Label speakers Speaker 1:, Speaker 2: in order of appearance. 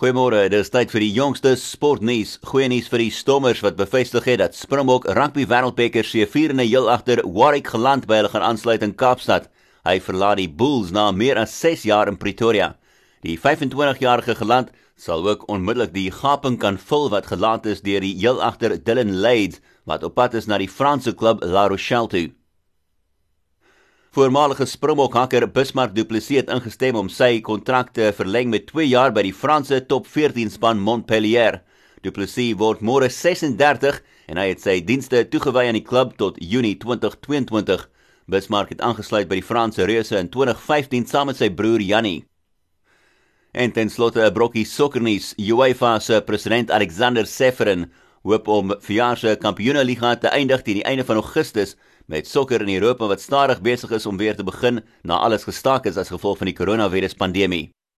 Speaker 1: Goeiemôre, dis tyd vir die jongste sportnuus. Goeie nuus vir die Stormers wat bevestig het dat Springbok Rugby Wêreldbeker se vierende heel agter Warwick geland by hulle gaan aansluit in Kaapstad. Hy verlaat die Bulls na meer as 6 jaar in Pretoria. Die 25-jarige geland sal ook onmiddellik die gaping kan vul wat gelaat is deur die heel agter Dylan Lades wat op pad is na die Franse klub La Rochelle toe. Voormalige Springbok hakker Bismarck Du Plessis het ingestem om sy kontrak te verleng met 2 jaar by die Franse top 14 span Montpellier. Du Plessis word môre 36 en hy het sy dienste toegewy aan die klub tot Junie 2022. Bismarck het aangesluit by die Franse Reuse in 2015 saam met sy broer Jannie. En ten slotte 'n brokkie sokkernuus. UEFA se president Alexander Seferin hoop om verjaar se kampioeneliga te eindig teen die einde van Augustus met sokker in Europa wat stadig besig is om weer te begin na alles gestaak is as gevolg van die koronavirus pandemie.